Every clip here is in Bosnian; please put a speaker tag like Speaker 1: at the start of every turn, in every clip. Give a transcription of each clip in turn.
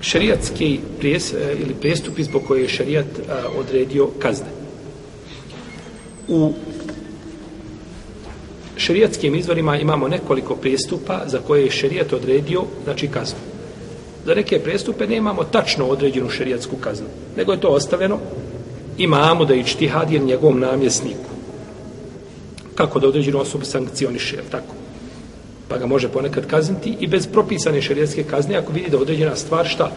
Speaker 1: šerijatski prijes, eh, ili prijestupi zbog koje je šerijat a, odredio kazne. U šerijatskim izvorima imamo nekoliko prijestupa za koje je šerijat odredio, znači kaznu. Za neke prijestupe nemamo tačno određenu šerijatsku kaznu, nego je to ostavljeno imamo da ići tihadir njegovom namjesniku. Kako da određenu osobu sankcioniše, tako? Pa ga može ponekad kazniti i bez propisane šerijetske kazne ako vidi da određena stvar šta?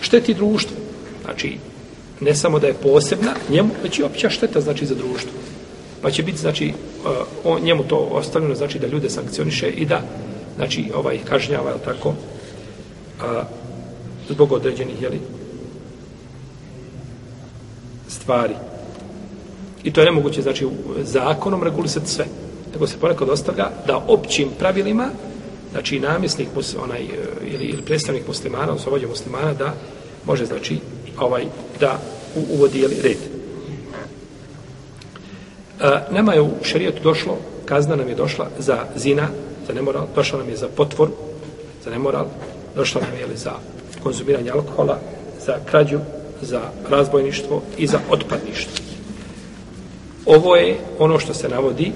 Speaker 1: Šteti društvu. Znači, ne samo da je posebna njemu, već i opća šteta znači za društvo. Pa će biti, znači, e, on, njemu to ostavljeno, znači da ljude sankcioniše i da, znači, ovaj kažnjava, je tako, a, zbog određenih, jeli, stvari. I to je nemoguće, znači, zakonom regulisati sve. Nego se ponekad ostavlja da općim pravilima, znači, namjesnik, onaj, e, ili, ili predstavnik muslimana, osvobođe muslimana, da može, znači, ovaj, da uvodi, jeli, red. E, nama je u šarijetu došlo, kazna nam je došla za zina, za nemoral, došla nam je za potvor, za nemoral, došla nam je, jeli, za konzumiranje alkohola, za krađu, za razbojništvo i za otpadništvo. Ovo je ono što se navodi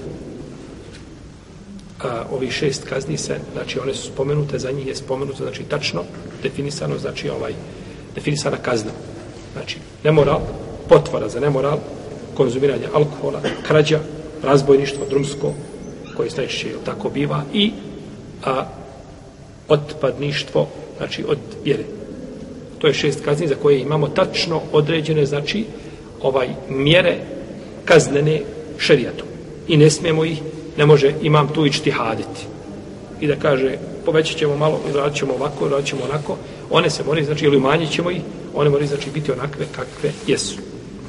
Speaker 1: a, ovi šest kazni se, znači one su spomenute, za njih je spomenuto, znači tačno definisano, znači ovaj, definisana kazna. Znači, nemoral, potvora za nemoral, konzumiranje alkohola, krađa, razbojništvo, drumsko, koje najčešće tako biva, i a, otpadništvo, znači od vjere. To je šest kazni za koje imamo tačno određene, znači, ovaj mjere kaznene šerijatu. I ne smijemo ih, ne može imam tu ići haditi. I da kaže, povećat ćemo malo, radit ćemo ovako, radit ćemo onako. One se moraju, znači, ili umanjit ćemo ih, one moraju, znači, biti onakve kakve jesu.